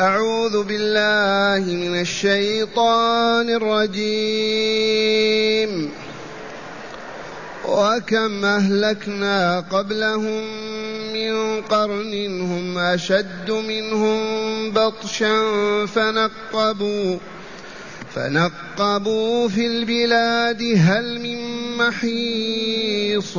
أعوذ بالله من الشيطان الرجيم. وكم أهلكنا قبلهم من قرن هم أشد منهم بطشا فنقبوا فنقبوا في البلاد هل من محيص؟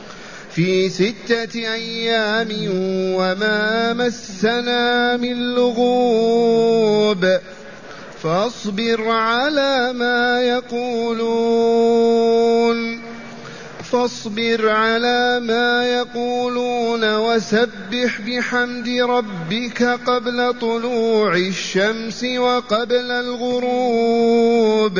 في ستة أيام وما مسنا من لغوب فاصبر على ما يقولون فاصبر على ما يقولون وسبح بحمد ربك قبل طلوع الشمس وقبل الغروب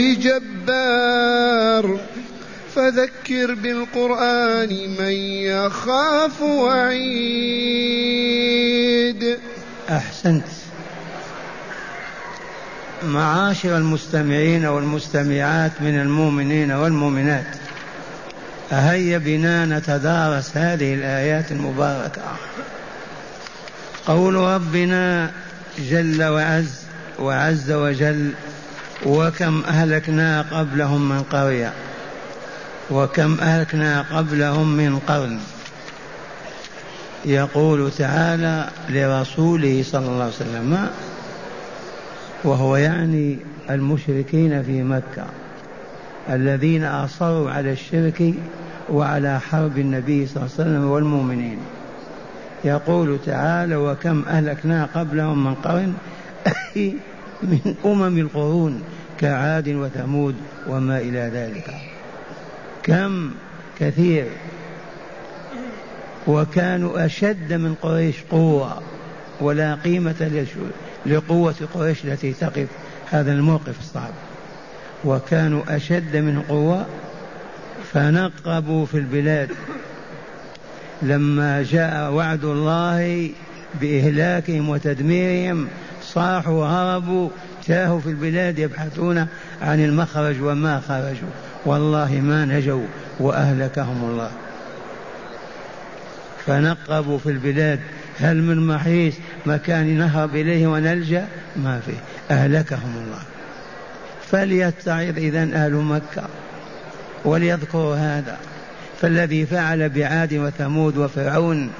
بجبار. فذكر بالقرآن من يخاف وعيد. أحسنت. معاشر المستمعين والمستمعات من المؤمنين والمؤمنات هيا بنا نتدارس هذه الآيات المباركة. قول ربنا جل وعز وعز وجل وكم أهلكنا قبلهم من قرية. وكم أهلكنا قبلهم من قرن. يقول تعالى لرسوله صلى الله عليه وسلم وهو يعني المشركين في مكة الذين أصروا على الشرك وعلى حرب النبي صلى الله عليه وسلم والمؤمنين. يقول تعالى وكم أهلكنا قبلهم من قرن. من أمم القرون كعاد وثمود وما إلى ذلك. كم؟ كثير. وكانوا أشد من قريش قوة ولا قيمة لقوة قريش التي تقف هذا الموقف الصعب. وكانوا أشد من قوة فنقبوا في البلاد. لما جاء وعد الله بإهلاكهم وتدميرهم صاحوا وهربوا تاهوا في البلاد يبحثون عن المخرج وما خرجوا. والله ما نجوا وأهلكهم الله. فنقبوا في البلاد. هل من محيص مكان نهرب إليه ونلجأ؟ ما فيه أهلكهم الله. فليتعظ إذا أهل مكة. وليذكروا هذا. فالذي فعل بعاد وثمود وفرعون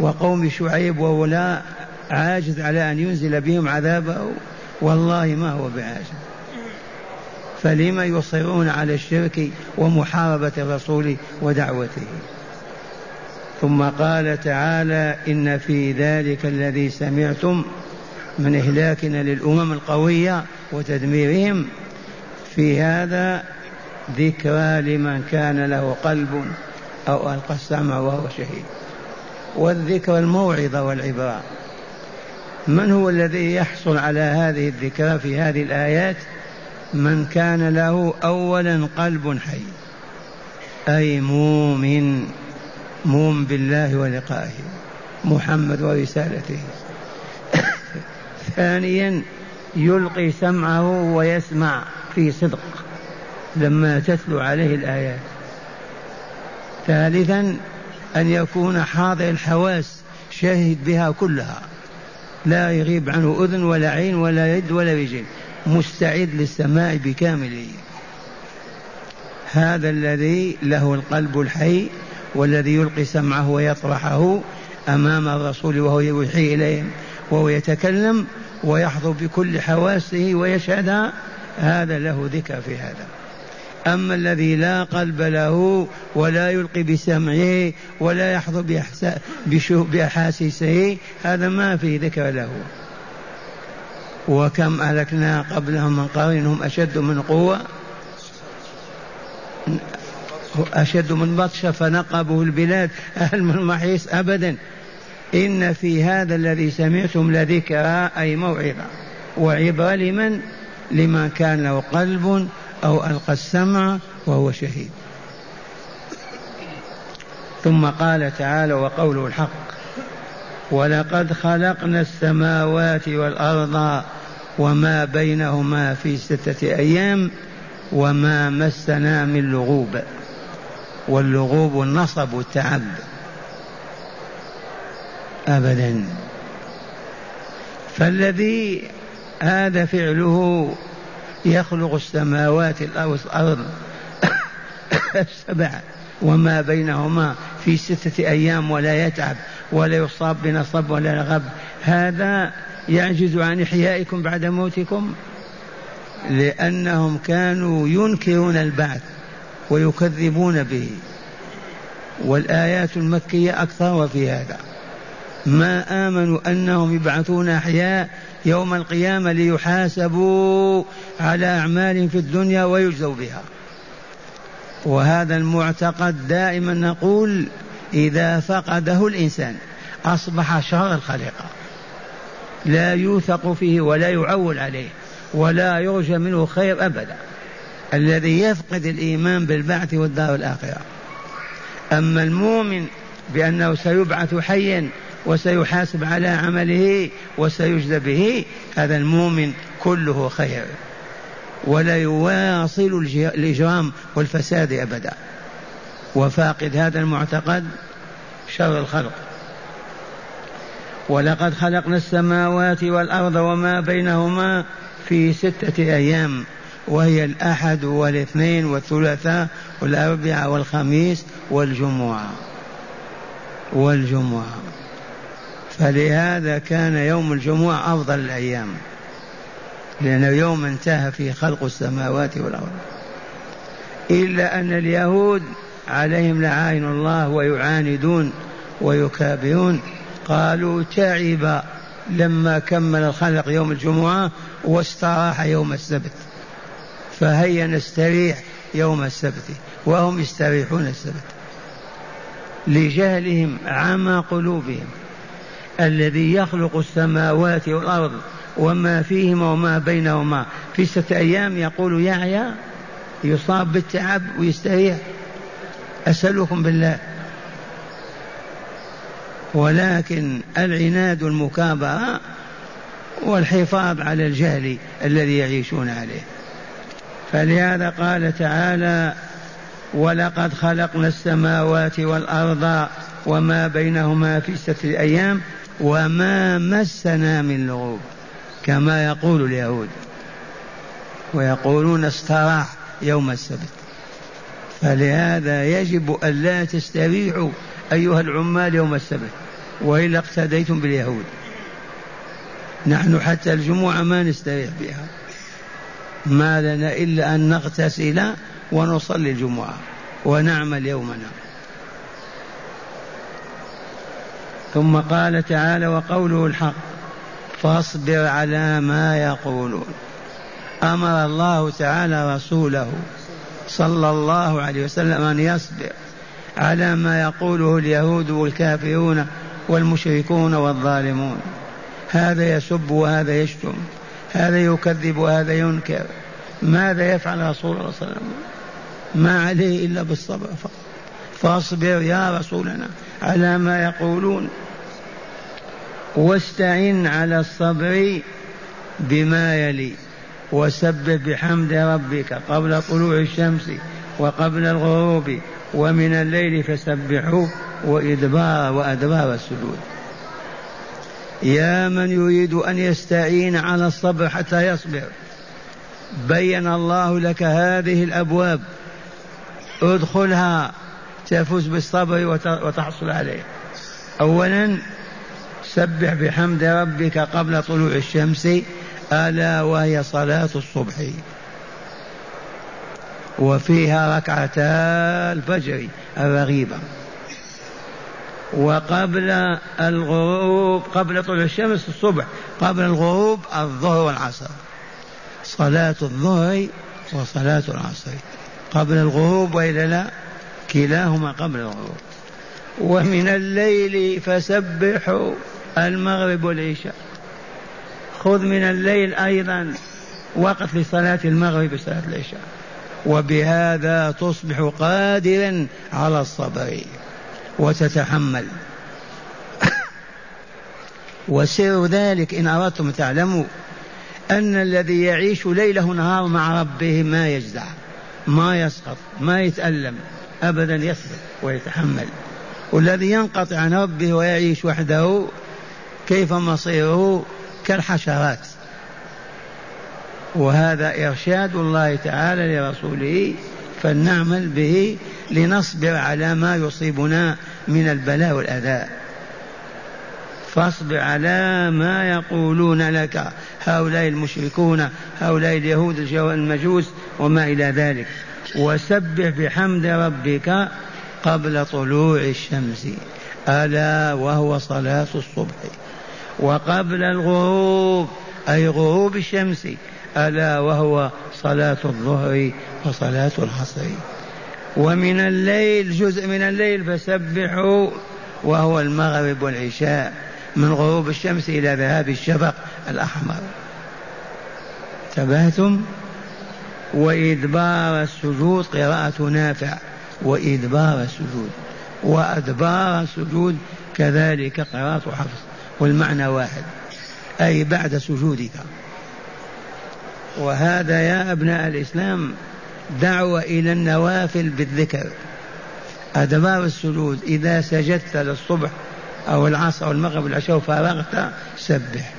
وقوم شعيب وولاء عاجز على أن ينزل بهم عذابه والله ما هو بعاجز. فلما يصرون على الشرك ومحاربة الرسول ودعوته. ثم قال تعالى إن في ذلك الذي سمعتم من إهلاكنا للأمم القوية وتدميرهم. في هذا ذكرى لمن كان له قلب أو ألقى السمع وهو شهيد. والذكر الموعظة والعبرة. من هو الذي يحصل على هذه الذكرى في هذه الآيات؟ من كان له أولا قلب حي أي مؤمن مؤمن بالله ولقائه محمد ورسالته. ثانيا يلقي سمعه ويسمع في صدق لما تتلو عليه الآيات. ثالثا أن يكون حاضر الحواس شاهد بها كلها. لا يغيب عنه أذن ولا عين ولا يد ولا رجل مستعد للسماع بكامله هذا الذي له القلب الحي والذي يلقي سمعه ويطرحه أمام الرسول وهو يوحي إليهم وهو يتكلم ويحظو بكل حواسه ويشهدها هذا له ذكر في هذا. أما الذي لا قلب له ولا يلقي بسمعه ولا يحظو بأحاسيسه هذا ما في ذكر له. وكم أهلكنا قبلهم من قرن هم أشد من قوة أشد من بطش فنقبوا البلاد هل من محيص أبدا. إن في هذا الذي سمعتم لذكرى أي موعظة. وعبرة لمن؟ لمن كان له قلب أو ألقى السمع وهو شهيد. ثم قال تعالى وقوله الحق ولقد خلقنا السماوات والأرض وما بينهما في ستة أيام وما مسنا من لغوب واللغوب النصب والتعب أبدا. فالذي هذا فعله يخلق السماوات الأرض السبع وما بينهما في ستة أيام ولا يتعب ولا يصاب بنصب ولا غب. هذا يعجز عن إحيائكم بعد موتكم لأنهم كانوا ينكرون البعث ويكذبون به. والآيات المكية أكثر في هذا. ما آمنوا أنهم يبعثون أحياء يوم القيامة ليحاسبوا على أعمالهم في الدنيا ويجزوا بها. وهذا المعتقد دائما نقول إذا فقده الإنسان أصبح شر الخليقة. لا يوثق فيه ولا يعول عليه ولا يرجى منه خير أبدا. الذي يفقد الإيمان بالبعث والدار الآخرة. أما المؤمن بأنه سيبعث حيا وسيحاسب على عمله وسيجزى به. هذا المؤمن كله خير. ولا يواصل الإجرام والفساد أبدا. وفاقد هذا المعتقد شر الخلق. ولقد خلقنا السماوات والأرض وما بينهما في ستة أيام وهي الأحد والاثنين والثلاثاء والأربعاء والخميس والجمعة. والجمعة. فلهذا كان يوم الجمعة أفضل الأيام لأنه يوم انتهى فيه خلق السماوات والأرض. إلا أن اليهود عليهم لعائن الله ويعاندون ويكابرون قالوا تعب لما كمل الخلق يوم الجمعة واستراح يوم السبت فهيا نستريح يوم السبت وهم يستريحون السبت لجهلهم عمى قلوبهم. الذي يخلق السماوات والأرض وما فيهما وما بينهما. في ستة أيام يقول يعيا يصاب بالتعب ويستريح. أسألكم بالله. ولكن العناد المكابرة والحفاظ على الجهل الذي يعيشون عليه. فلهذا قال تعالى ولقد خلقنا السماوات والأرض وما بينهما في ستة أيام وما مسنا من لغوب كما يقول اليهود ويقولون استراح يوم السبت. فلهذا يجب أن لا تستريحوا أيها العمال يوم السبت وإلا اقتديتم باليهود. نحن حتى الجمعة ما نستريح بها. ما لنا إلا أن نغتسل ونصلي الجمعة ونعمل يومنا. ثم قال تعالى وقوله الحق فاصبر على ما يقولون. أمر الله تعالى رسوله صلى الله عليه وسلم أن يصبر على ما يقوله اليهود والكافرون والمشركون والظالمون. هذا يسب وهذا يشتم هذا يكذب وهذا ينكر. ماذا يفعل رسول الله صلى الله عليه وسلم؟ ما عليه إلا بالصبر فقط. فاصبر يا رسولنا على ما يقولون. واستعن على الصبر بما يلي وسبح بحمد ربك قبل طلوع الشمس وقبل الغروب ومن الليل فسبحوا وإدبار وأدبار السجود. يا من يريد أن يستعين على الصبر حتى يصبر بين الله لك هذه الأبواب ادخلها تفوز بالصبر وتحصل عليه. أولا سبح بحمد ربك قبل طلوع الشمس ألا وهي صلاة الصبح. وفيها ركعتا الفجر الرغيبة. وقبل الغروب قبل طلوع الشمس الصبح قبل الغروب الظهر والعصر. صلاة الظهر وصلاة العصر. قبل الغروب وإلا لا؟ كلاهما قبل الغروب. ومن الليل فسبحوا. المغرب والعشاء. خذ من الليل أيضا وقت لصلاة المغرب وصلاة العشاء. وبهذا تصبح قادرا على الصبر. وتتحمل. وسر ذلك إن أردتم تعلموا أن الذي يعيش ليله نهار مع ربه ما يجزع ما يسقط ما يتألم أبدا يصبر ويتحمل. والذي ينقطع عن ربه ويعيش وحده كيف مصيره كالحشرات. وهذا إرشاد الله تعالى لرسوله فلنعمل به لنصبر على ما يصيبنا من البلاء والأذى. فاصبر على ما يقولون لك هؤلاء المشركون هؤلاء اليهود المجوس وما إلى ذلك. وسبح بحمد ربك قبل طلوع الشمس. ألا وهو صلاة الصبح. وقبل الغروب أي غروب الشمس ألا وهو صلاة الظهر وصلاة العصر. ومن الليل جزء من الليل فسبحوا وهو المغرب والعشاء من غروب الشمس إلى ذهاب الشفق الأحمر. انتبهتم؟ وإدبار السجود قراءة نافع. وإدبار السجود. وأدبار السجود كذلك قراءة حفص. والمعنى واحد أي بعد سجودك. وهذا يا أبناء الإسلام دعوة إلى النوافل بالذكر. أدبار السجود إذا سجدت للصبح أو العصر أو المغرب والعشاء وفارغت سبح.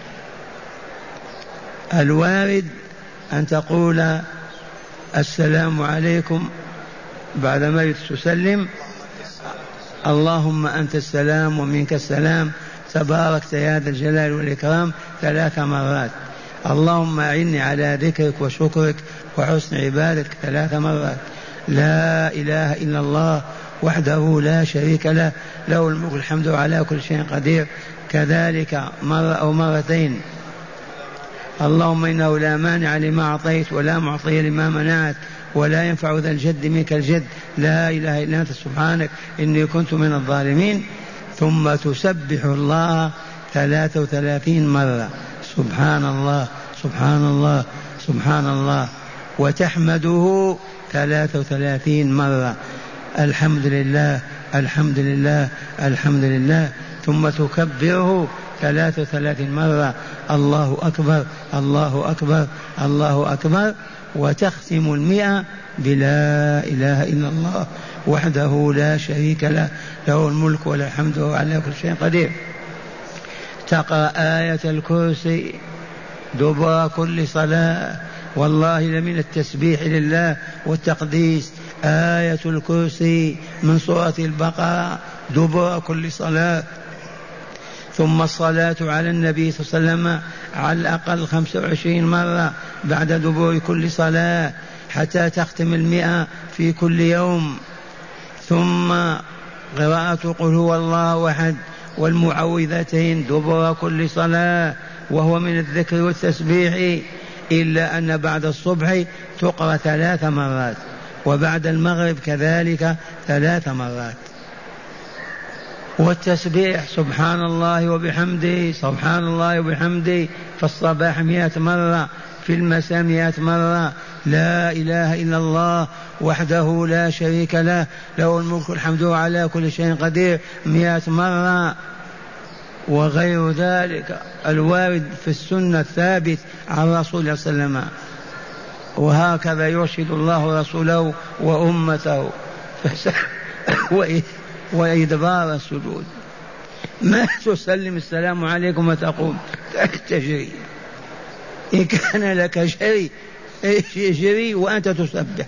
الوارد أن تقول السلام عليكم بعدما تسلم اللهم أنت السلام ومنك السلام. تباركت يا ذا الجلال والإكرام ثلاث مرات. اللهم أعني على ذكرك وشكرك وحسن عبادتك ثلاث مرات. لا إله إلا الله وحده لا شريك له له الملك الحمد على كل شيء قدير. كذلك مرة أو مرتين. اللهم إنه لا مانع لما أعطيت ولا معطي لما منعت ولا ينفع ذا الجد منك الجد. لا إله إلا أنت سبحانك إني كنت من الظالمين. ثم تسبح الله ثلاثة وثلاثين مرة. سبحان الله سبحان الله سبحان الله. وتحمده ثلاثة وثلاثين مرة. الحمد لله الحمد لله الحمد لله. ثم تكبره ثلاث وثلاثين مرة. الله أكبر الله أكبر الله أكبر. وتختم المئة بلا إله إلا الله. وحده لا شريك له له الملك وله الحمد وهو على كل شيء قدير. تقرأ آية الكرسي دبر كل صلاة والله لمن التسبيح لله والتقديس. آية الكرسي من سورة البقرة دبر كل صلاة. ثم الصلاة على النبي صلى الله عليه وسلم على الأقل خمسة وعشرين مرة بعد دبور كل صلاة حتى تختم المئة في كل يوم. ثم قراءة قل هو الله أحد والمعوذتين دبر كل صلاة وهو من الذكر والتسبيح إلا أن بعد الصبح تقرأ ثلاث مرات وبعد المغرب كذلك ثلاث مرات. والتسبيح سبحان الله وبحمده سبحان الله وبحمده في الصباح مئة مرة في المساء مئة مرة لا إله إلا الله وحده لا شريك له له الملك الحمد على كل شيء قدير مئة مرة. وغير ذلك الوارد في السنة الثابت عن رسول الله صلى الله عليه وسلم. وهكذا يرشد الله رسوله وأمته. وإدبار السجود. ما تسلم السلام عليكم وتقوم. تجري إن كان لك شيء يجري وأنت تسبح.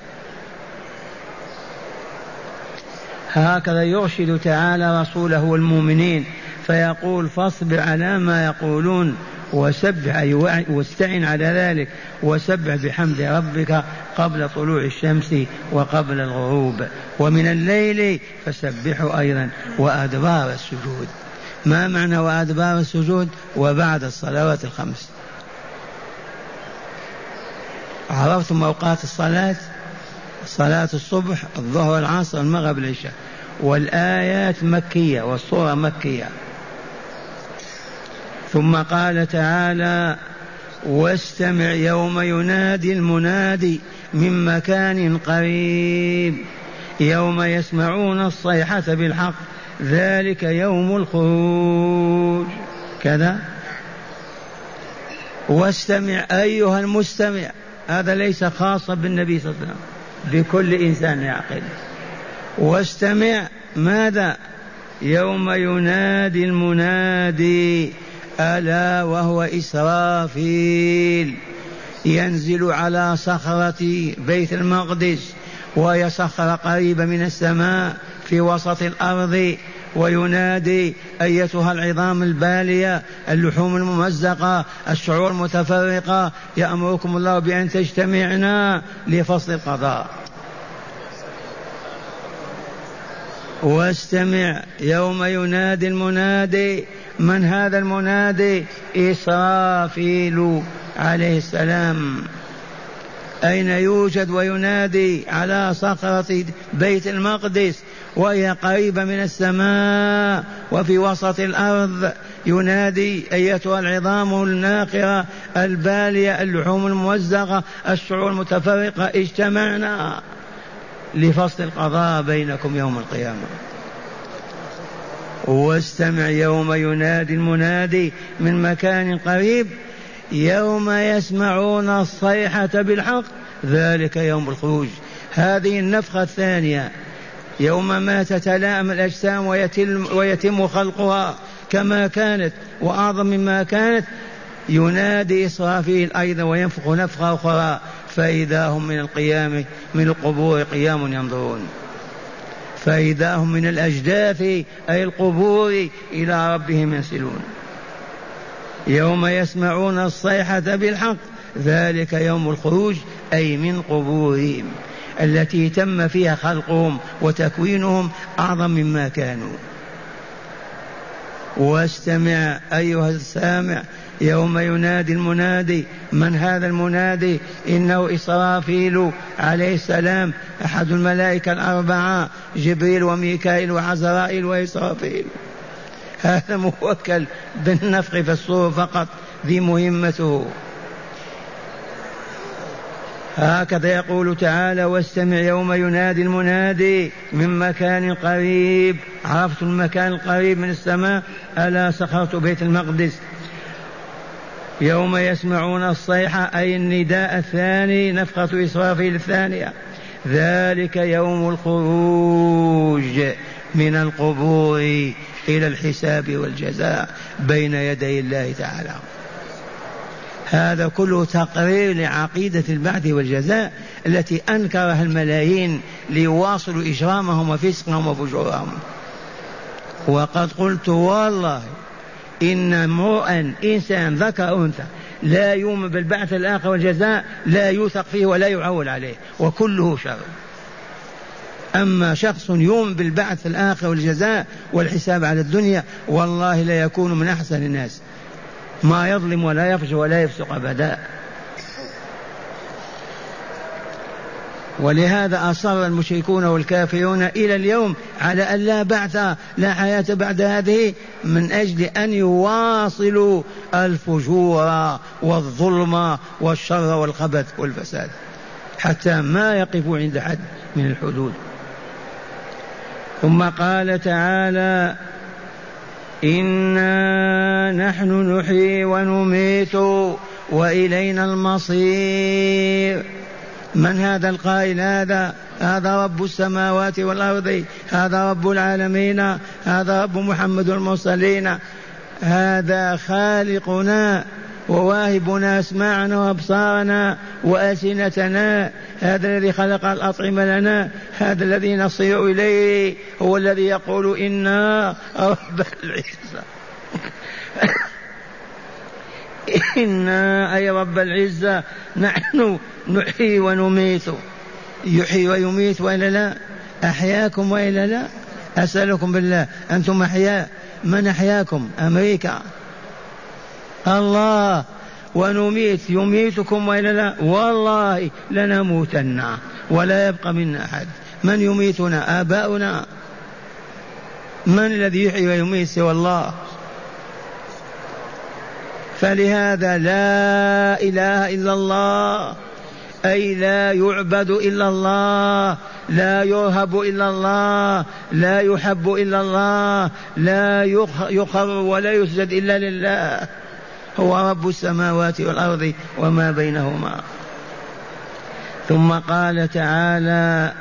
هكذا يرشد تعالى رسوله والمؤمنين فيقول فاصبر على ما يقولون وسبح أي واستعن على ذلك وسبح بحمد ربك قبل طلوع الشمس وقبل الغروب. ومن الليل فسبحوا أيضا وأدبار السجود. ما معنى وأدبار السجود؟ وبعد الصلوات الخمس. عرفتم أوقات الصلاة؟ صلاة الصبح الظهر العصر المغرب العشاء. والآيات مكية والصورة مكية. ثم قال تعالى واستمع يوم ينادي المنادي من مكان قريب. يوم يسمعون الصيحة بالحق ذلك يوم الخروج. كذا. واستمع أيها المستمع. هذا ليس خاصا بالنبي صلى الله عليه وسلم بكل إنسان يعقل واستمع ماذا؟ يوم ينادي المنادي ألا وهو إسرافيل. ينزل على صخرة بيت المقدس وهي صخرة قريبة من السماء في وسط الأرض. وينادي أيتها العظام البالية اللحوم الممزقة الشعور المتفرقة يأمركم الله بأن تجتمعنا لفصل القضاء. واستمع يوم ينادي المنادي من هذا المنادي؟ إسرافيل عليه السلام. أين يوجد وينادي؟ على صخرة بيت المقدس. وهي قريبة من السماء وفي وسط الأرض ينادي أيتها العظام الناقرة البالية اللحوم الممزقة الشعور المتفرقة. اجتمعنا لفصل القضاء بينكم يوم القيامة. واستمع يوم ينادي المنادي من مكان قريب يوم يسمعون الصيحة بالحق ذلك يوم الخروج. هذه النفخة الثانية. يوم ما تتلائم الأجسام ويتم, ويتم خلقها كما كانت وأعظم مما كانت ينادي إسرافيل أيضا وينفخ نفخة أخرى فإذا هم من القيام من القبور قيام ينظرون. فإذا هم من الأجداث أي القبور إلى ربهم ينسلون يوم يسمعون الصيحة بالحق ذلك يوم الخروج أي من قبورهم. التي تم فيها خلقهم وتكوينهم أعظم مما كانوا. واستمع أيها السامع يوم ينادي المنادي من هذا المنادي؟ إنه إسرافيل عليه السلام أحد الملائكة الأربعة جبريل وميكائيل وعزرائيل وإسرافيل. هذا موكل بالنفخ في الصور فقط ذي مهمته. هكذا يقول تعالى واستمع يوم ينادي المنادي من مكان قريب. عرفت المكان القريب من السماء؟ ألا سخرت بيت المقدس. يوم يسمعون الصيحة أي النداء الثاني؟ نفخة إسرافيل الثانية. ذلك يوم الخروج من القبور إلى الحساب والجزاء بين يدي الله تعالى. هذا كله تقرير لعقيدة البعث والجزاء التي أنكرها الملايين ليواصلوا إجرامهم وفسقهم وفجورهم. وقد قلت والله إن امرؤا إنسان ذكر أنثى لا يؤمن بالبعث الآخر والجزاء لا يوثق فيه ولا يعول عليه وكله شر. أما شخص يؤمن بالبعث الآخر والجزاء والحساب على الدنيا والله لا يكون من أحسن الناس. ما يظلم ولا يفجر ولا يفسق أبدا. ولهذا أصر المشركون والكافرون إلى اليوم على أن لا بعث لا حياة بعد هذه من أجل أن يواصلوا الفجور والظلم والشر والخبث والفساد حتى ما يقفوا عند حد من الحدود. ثم قال تعالى إنا نحن نحيي ونميت وإلينا المصير. من هذا القائل؟ هذا هذا رب السماوات والأرض هذا رب العالمين هذا رب محمد المرسلين. هذا خالقنا وواهبنا أسماعنا وأبصارنا وألسنتنا. هذا الذي خلق الأطعمة لنا. هذا الذي نصير إليه. هو الذي يقول إنا رب العزة. إنا أي رب العزة. نحن نحيي ونميت. يحيي ويميت وإلا لا؟ أحياكم وإلا لا؟ أسألكم بالله. أنتم أحياء. من أحياكم؟ أمريكا. الله ونميت يميتكم وإلا لا والله لنموتن ولا يبقى منا أحد. من يميتنا؟ آباؤنا. من الذي يحيي ويميت سوى الله؟ فلهذا لا إله إلا الله أي لا يعبد إلا الله لا يرهب إلا الله لا يحب إلا الله لا يخر ولا يسجد إلا لله. هو رب السماوات والأرض وما بينهما. ثم قال تعالى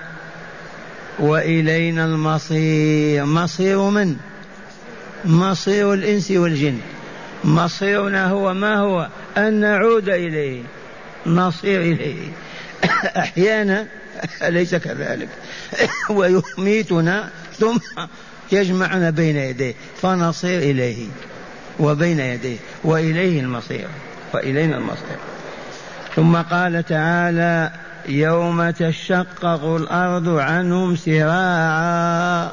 وإلينا المصير. مصير من؟ مصير الإنس والجن. مصيرنا هو ما هو؟ أن نعود إليه. نصير إليه. أحيانا أليس كذلك. ويميتنا ثم يجمعنا بين يديه. فنصير إليه. وبين يديه وإليه المصير وإلينا المصير. ثم قال تعالى يوم تشقق الأرض عنهم سراعا.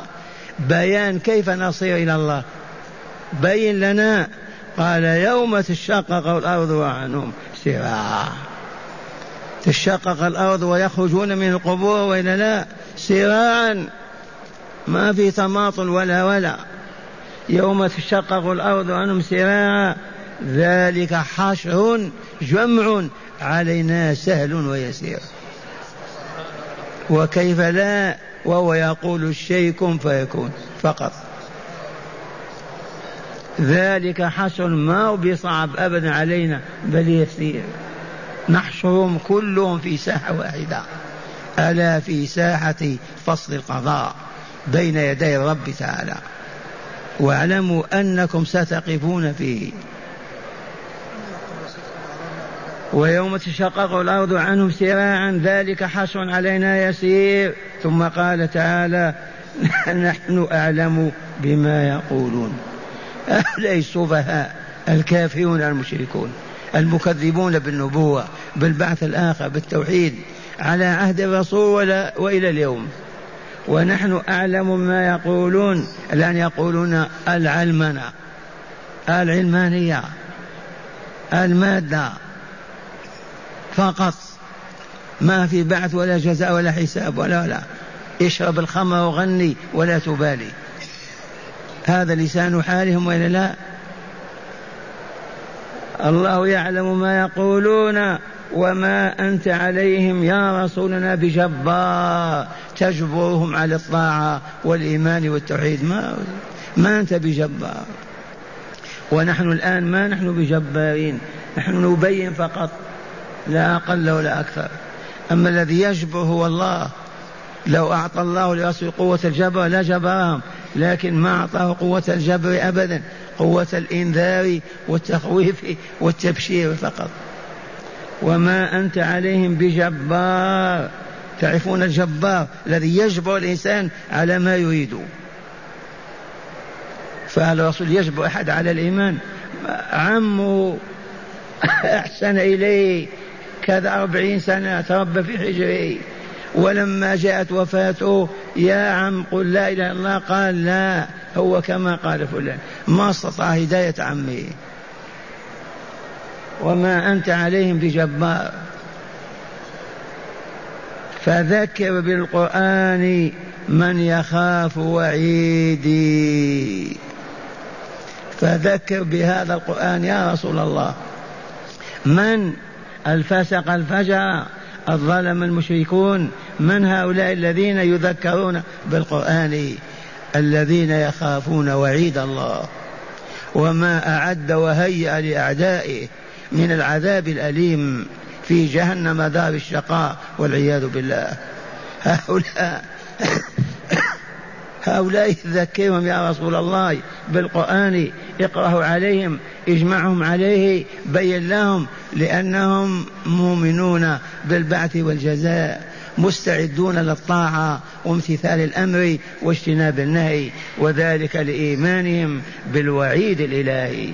بيان كيف نصير إلى الله. بين لنا. قال يوم تشقق الأرض عنهم سراعا. تشقق الأرض ويخرجون من القبور وإلا لا؟ سراعا. ما في تماطل ولا ولا يوم تشقق الأرض عنهم سراعا ذلك حشر جمع علينا سهل ويسير. وكيف لا؟ وهو يقول الشيء كن فيكون فقط. ذلك حشر ما هو بصعب أبدا علينا بل يسير. نحشرهم كلهم في ساحة واحدة. ألا في ساحة فصل القضاء بين يدي الرب تعالى. واعلموا أنكم ستقفون فيه. ويوم تشقق الأرض عنهم سراعا ذلك حشر علينا يسير. ثم قال تعالى نحن أعلم بما يقولون. هؤلاء السفهاء الكافرون المشركون المكذبون بالنبوة بالبعث الآخر بالتوحيد على عهد الرسول وإلى اليوم. ونحن أعلم ما يقولون الآن يقولون العلمنة العلمانية المادة فقط. ما في بعث ولا جزاء ولا حساب ولا ولا اشرب الخمر وغني ولا تبالي. هذا لسان حالهم وإلا لا؟ الله يعلم ما يقولون. وما أنت عليهم يا رسولنا بجبار. تجبرهم على الطاعة والإيمان والتوحيد. ما ما أنت بجبار. ونحن الآن ما نحن بجبارين. نحن نبين فقط لا أقل ولا أكثر. أما الذي يجبر هو الله. لو أعطى الله لرسول قوة الجبر لجبرهم لكن ما أعطاه قوة الجبر أبدا. قوة الإنذار والتخويف والتبشير فقط. وما أنت عليهم بجبار. تعرفون الجبار الذي يجبر الإنسان على ما يريد. فهل الرسول يجبر أحد على الإيمان؟ عمه أحسن إليه. كذا أربعين سنة تربى في حجره. ولما جاءت وفاته يا عم قل لا إله إلا الله قال لا هو كما قال فلان. ما استطاع هداية عمه. وما أنت عليهم بجبار. فذكر بالقرآن من يخاف وعيدي فذكر بهذا القرآن يا رسول الله. من الفسق الفجر الظلم المشركون من هؤلاء الذين يذكرون بالقرآن؟ الذين يخافون وعيد الله. وما أعد وهيأ لأعدائه من العذاب الأليم. في جهنم دار الشقاء والعياذ بالله. هؤلاء هؤلاء ذكرهم يا رسول الله بالقرآن اقرأه عليهم اجمعهم عليه بين لهم لأنهم مؤمنون بالبعث والجزاء مستعدون للطاعة وامتثال الأمر واجتناب النهي وذلك لإيمانهم بالوعيد الإلهي.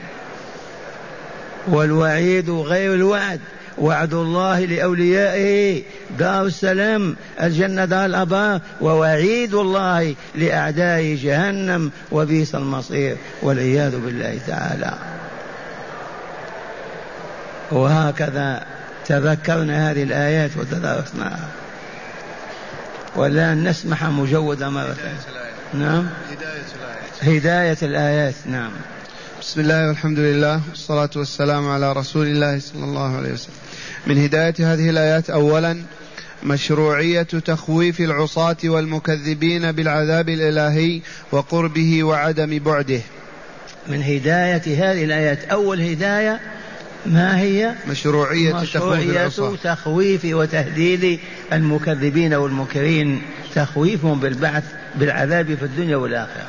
والوعيد غير الوعد. وعد الله لأوليائه. دار السلام الجنة دار الأبرار ووعيد الله لأعداء جهنم وبئس المصير والعياذ بالله تعالى. وهكذا تذكرنا هذه الآيات وتدارسناها ولا نسمح مجودة مرة. نعم. هداية الآيات. هداية الآيات. نعم. بسم الله والحمد لله والصلاة والسلام على رسول الله صلى الله عليه وسلم. من هداية هذه الآيات أولا مشروعية تخويف العصاة والمكذبين بالعذاب الإلهي وقربه وعدم بعده. من هداية هذه الآيات أول هداية ما هي؟ مشروعية, مشروعية تخويف وتهديد المكذبين والمنكرين تخويفهم بالبعث بالعذاب في الدنيا والآخرة.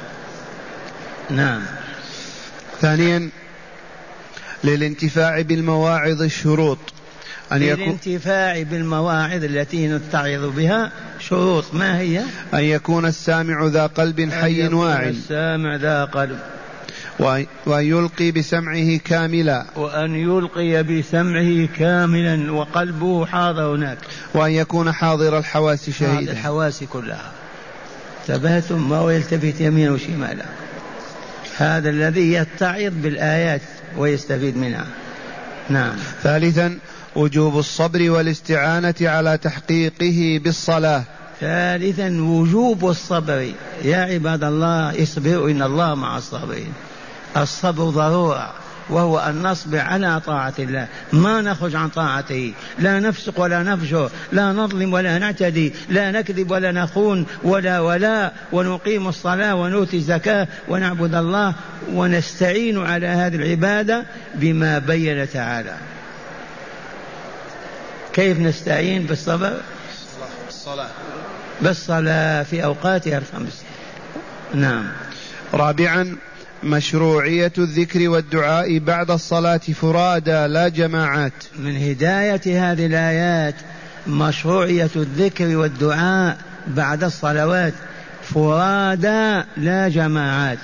نعم. ثانيا للانتفاع بالمواعظ الشروط. أن يكون للانتفاع بالمواعظ التي نتعظ بها شروط. ما هي؟ أن يكون السامع ذا قلب حي واع. السامع ذا قلب. وأن يلقي بسمعه كاملا. وأن يلقي بسمعه كاملا وقلبه حاضر هناك. وأن يكون حاضر الحواس شهيدا. الحواس كلها. تبهتم ما هو يلتفت يمينا وشمالا هذا الذي يتعظ بالآيات ويستفيد منها. نعم. ثالثا وجوب الصبر والاستعانة على تحقيقه بالصلاة. ثالثا وجوب الصبر. يا عباد الله اصبروا إن الله مع الصابرين. الصبر ضرورة. وهو أن نصبر على طاعة الله. ما نخرج عن طاعته. لا نفسق ولا نفجر. لا نظلم ولا نعتدي. لا نكذب ولا نخون ولا ولا. ونقيم الصلاة ونؤتي الزكاة ونعبد الله ونستعين على هذه العبادة بما بين تعالى. كيف نستعين بالصبر؟ بالصلاة. بالصلاة في أوقاتها. الخمس نعم. رابعا مشروعية الذكر والدعاء بعد الصلاة فرادى لا جماعات. من هداية هذه الآيات مشروعية الذكر والدعاء بعد الصلوات فرادى لا جماعات.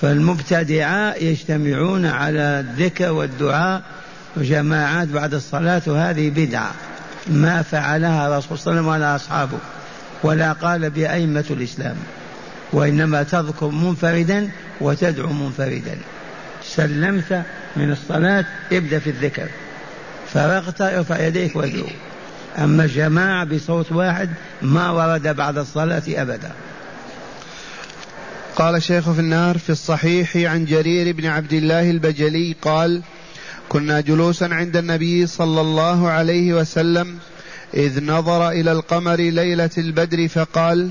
فالمبتدعاء يجتمعون على الذكر والدعاء جماعات بعد الصلاة وهذه بدعة. ما فعلها الرسول صلى الله عليه وسلم ولا أصحابه ولا قال بأئمة الإسلام. وإنما تذكر منفردا وتدعو منفردا. سلمت من الصلاة ابدأ في الذكر. فرغت ارفع يديك وادعو. أما الجماعة بصوت واحد ما ورد بعد الصلاة أبدا. قال شيخ في النار في الصحيح عن جرير بن عبد الله البجلي قال كنا جلوسا عند النبي صلى الله عليه وسلم إذ نظر إلى القمر ليلة البدر فقال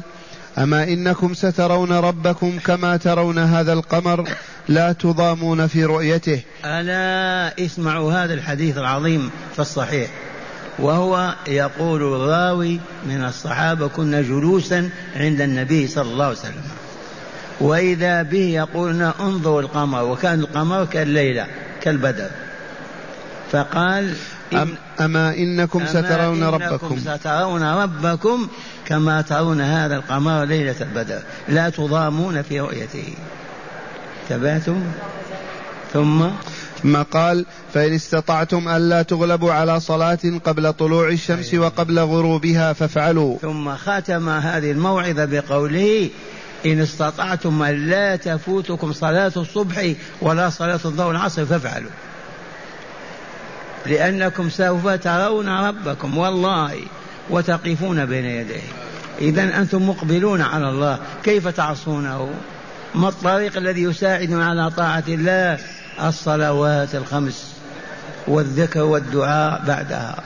أما إنكم سترون ربكم كما ترون هذا القمر لا تضامون في رؤيته. ألا اسمعوا هذا الحديث العظيم في الصحيح. وهو يقول الراوي من الصحابة كنا جلوسا عند النبي صلى الله عليه وسلم. وإذا به يقولنا انظروا القمر وكان القمر كالليلة كالبدر. فقال إن أما إنكم أما سترون إنكم ربكم. سترون ربكم كما ترون هذا القمر ليلة البدر لا تضامون في رؤيته. تبعتم ثم؟ ثم قال فإن استطعتم ألا تغلبوا على صلاة قبل طلوع الشمس أيوة. وقبل غروبها فافعلوا ثم ختم هذه الموعظة بقوله إن استطعتم أن لا تفوتكم صلاة الصبح ولا صلاة الظهر والعصر فافعلوا لأنكم سوف ترون ربكم والله. وتقفون بين يديه. إذا أنتم مقبلون على الله. كيف تعصونه؟ ما الطريق الذي يساعدنا على طاعة الله؟ الصلوات الخمس والذكر والدعاء بعدها.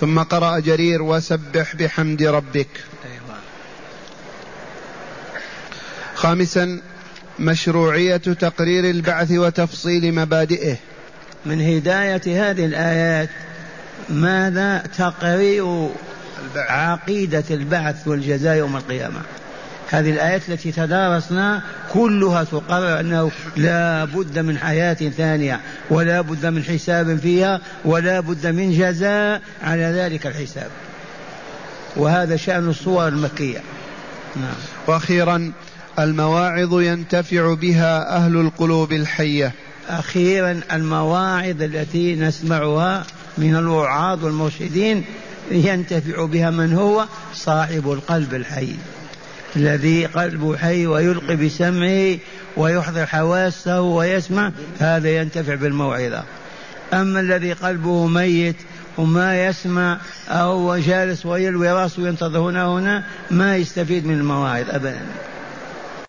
ثم قرأ جرير وسبح بحمد ربك. أيوة. خامسا مشروعية تقرير البعث وتفصيل مبادئه. من هداية هذه الآيات ماذا تقرير عقيدة البعث والجزاء يوم القيامة؟ هذه الآيات التي تدارسنا كلها تقرر أنه لا بد من حياة ثانية ولا بد من حساب فيها ولا بد من جزاء على ذلك الحساب. وهذا شأن الصور المكية. نعم. وأخيرا المواعظ ينتفع بها أهل القلوب الحية. أخيرا المواعظ التي نسمعها من الوعاظ والمرشدين ينتفع بها من هو صاحب القلب الحي الذي قلبه حي ويلقي بسمعه ويحضر حواسه ويسمع هذا ينتفع بالموعظة. أما الذي قلبه ميت وما يسمع أو جالس ويلوي رأسه وينتظر هنا هنا ما يستفيد من المواعظ أبدا.